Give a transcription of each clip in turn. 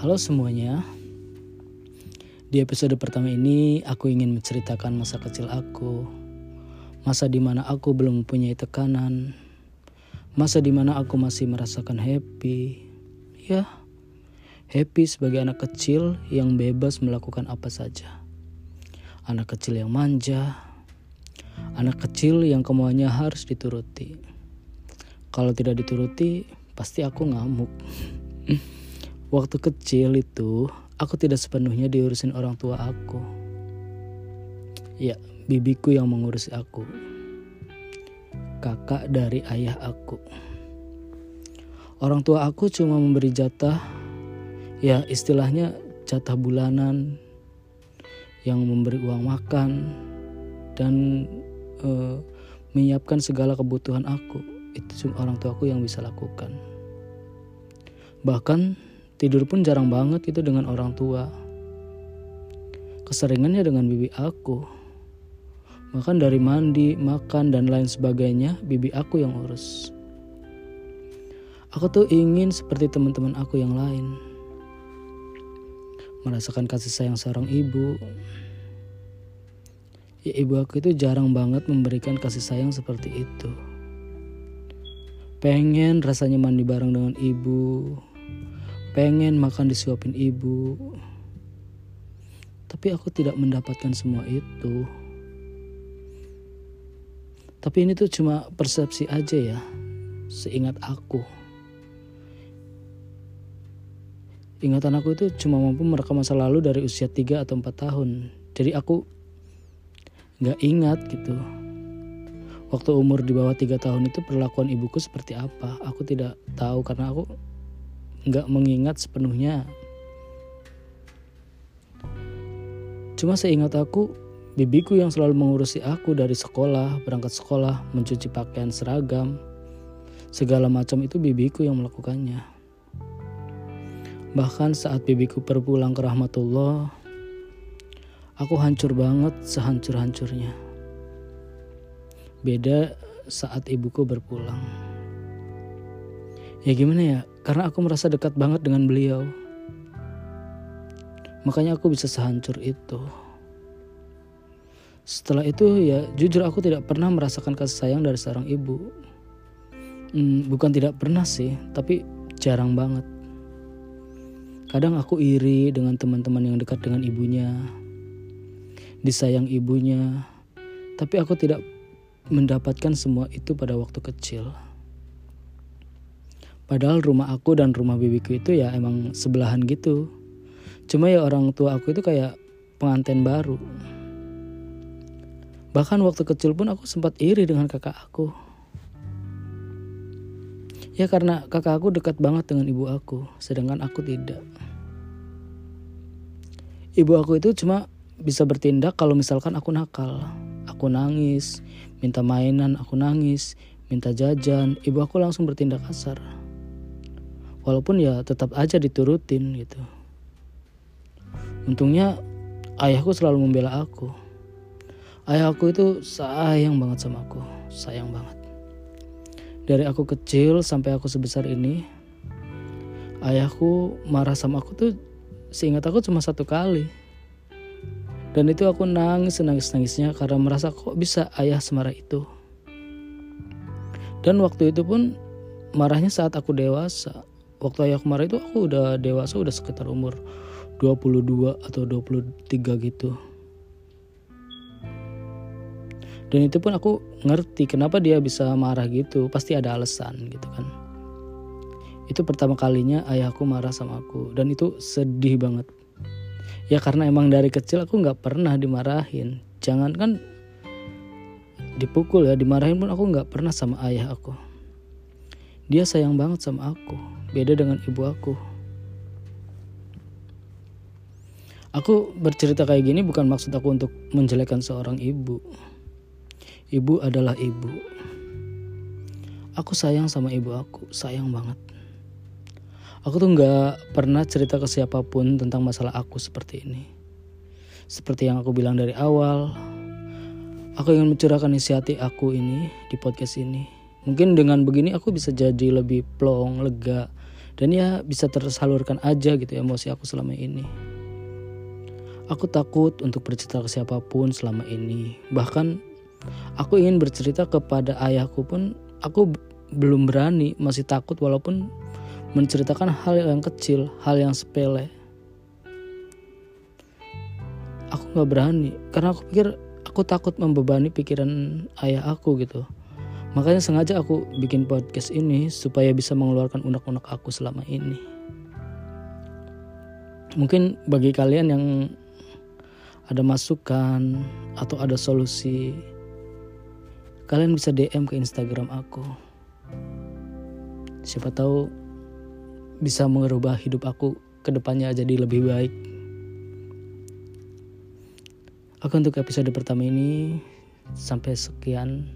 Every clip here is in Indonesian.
Halo semuanya. Di episode pertama ini aku ingin menceritakan masa kecil aku. Masa di mana aku belum mempunyai tekanan. Masa di mana aku masih merasakan happy. Ya, happy sebagai anak kecil yang bebas melakukan apa saja. Anak kecil yang manja. Anak kecil yang kemauannya harus dituruti. Kalau tidak dituruti, pasti aku ngamuk. Waktu kecil itu, aku tidak sepenuhnya diurusin orang tua aku. Ya, bibiku yang mengurusi aku. Kakak dari ayah aku. Orang tua aku cuma memberi jatah, ya istilahnya jatah bulanan yang memberi uang makan dan uh, menyiapkan segala kebutuhan aku. Itu cuma orang tua aku yang bisa lakukan. Bahkan Tidur pun jarang banget itu dengan orang tua. Keseringannya dengan bibi aku. Bahkan dari mandi, makan, dan lain sebagainya, bibi aku yang urus. Aku tuh ingin seperti teman-teman aku yang lain. Merasakan kasih sayang seorang ibu. Ya ibu aku itu jarang banget memberikan kasih sayang seperti itu. Pengen rasanya mandi bareng dengan ibu, pengen makan disuapin ibu. Tapi aku tidak mendapatkan semua itu. Tapi ini tuh cuma persepsi aja ya. Seingat aku. Ingatan aku itu cuma mampu merekam masa lalu dari usia 3 atau 4 tahun. Jadi aku nggak ingat gitu. Waktu umur di bawah tiga tahun itu perlakuan ibuku seperti apa? Aku tidak tahu karena aku nggak mengingat sepenuhnya. Cuma seingat aku, bibiku yang selalu mengurusi aku dari sekolah, berangkat sekolah, mencuci pakaian seragam, segala macam itu bibiku yang melakukannya. Bahkan saat bibiku berpulang ke rahmatullah, aku hancur banget sehancur-hancurnya. Beda saat ibuku berpulang. Ya gimana ya, karena aku merasa dekat banget dengan beliau. Makanya aku bisa sehancur itu. Setelah itu ya jujur aku tidak pernah merasakan kasih sayang dari seorang ibu. Hmm, bukan tidak pernah sih, tapi jarang banget. Kadang aku iri dengan teman-teman yang dekat dengan ibunya. Disayang ibunya. Tapi aku tidak mendapatkan semua itu pada waktu kecil. Padahal rumah aku dan rumah bibiku itu ya emang sebelahan gitu. Cuma ya orang tua aku itu kayak pengantin baru. Bahkan waktu kecil pun aku sempat iri dengan kakak aku. Ya karena kakak aku dekat banget dengan ibu aku, sedangkan aku tidak. Ibu aku itu cuma bisa bertindak kalau misalkan aku nakal. Aku nangis, minta mainan, aku nangis, minta jajan, ibu aku langsung bertindak kasar walaupun ya tetap aja diturutin gitu. Untungnya ayahku selalu membela aku. Ayahku itu sayang banget sama aku. Sayang banget. Dari aku kecil sampai aku sebesar ini ayahku marah sama aku tuh seingat aku cuma satu kali. Dan itu aku nangis nangis nangisnya karena merasa kok bisa ayah semarah itu. Dan waktu itu pun marahnya saat aku dewasa waktu ayah kemarin itu aku udah dewasa udah sekitar umur 22 atau 23 gitu. Dan itu pun aku ngerti kenapa dia bisa marah gitu. Pasti ada alasan gitu kan. Itu pertama kalinya ayahku marah sama aku dan itu sedih banget. Ya karena emang dari kecil aku nggak pernah dimarahin. Jangan kan dipukul ya dimarahin pun aku nggak pernah sama ayah aku. Dia sayang banget sama aku beda dengan ibu aku. Aku bercerita kayak gini bukan maksud aku untuk menjelekkan seorang ibu. Ibu adalah ibu. Aku sayang sama ibu aku, sayang banget. Aku tuh nggak pernah cerita ke siapa pun tentang masalah aku seperti ini. Seperti yang aku bilang dari awal, aku ingin mencurahkan isi hati aku ini di podcast ini. Mungkin dengan begini aku bisa jadi lebih plong, lega, dan ya bisa tersalurkan aja gitu emosi aku selama ini. Aku takut untuk bercerita ke siapa pun selama ini. Bahkan aku ingin bercerita kepada ayahku pun aku belum berani masih takut walaupun menceritakan hal yang kecil hal yang sepele. Aku nggak berani karena aku pikir aku takut membebani pikiran ayah aku gitu Makanya sengaja aku bikin podcast ini supaya bisa mengeluarkan unek-unek aku selama ini. Mungkin bagi kalian yang ada masukan atau ada solusi, kalian bisa DM ke Instagram aku. Siapa tahu bisa merubah hidup aku ke depannya jadi lebih baik. Oke untuk episode pertama ini sampai sekian.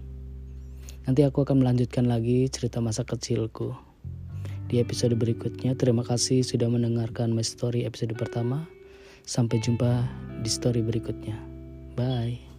Nanti aku akan melanjutkan lagi cerita masa kecilku. Di episode berikutnya, terima kasih sudah mendengarkan My Story episode pertama. Sampai jumpa di story berikutnya. Bye.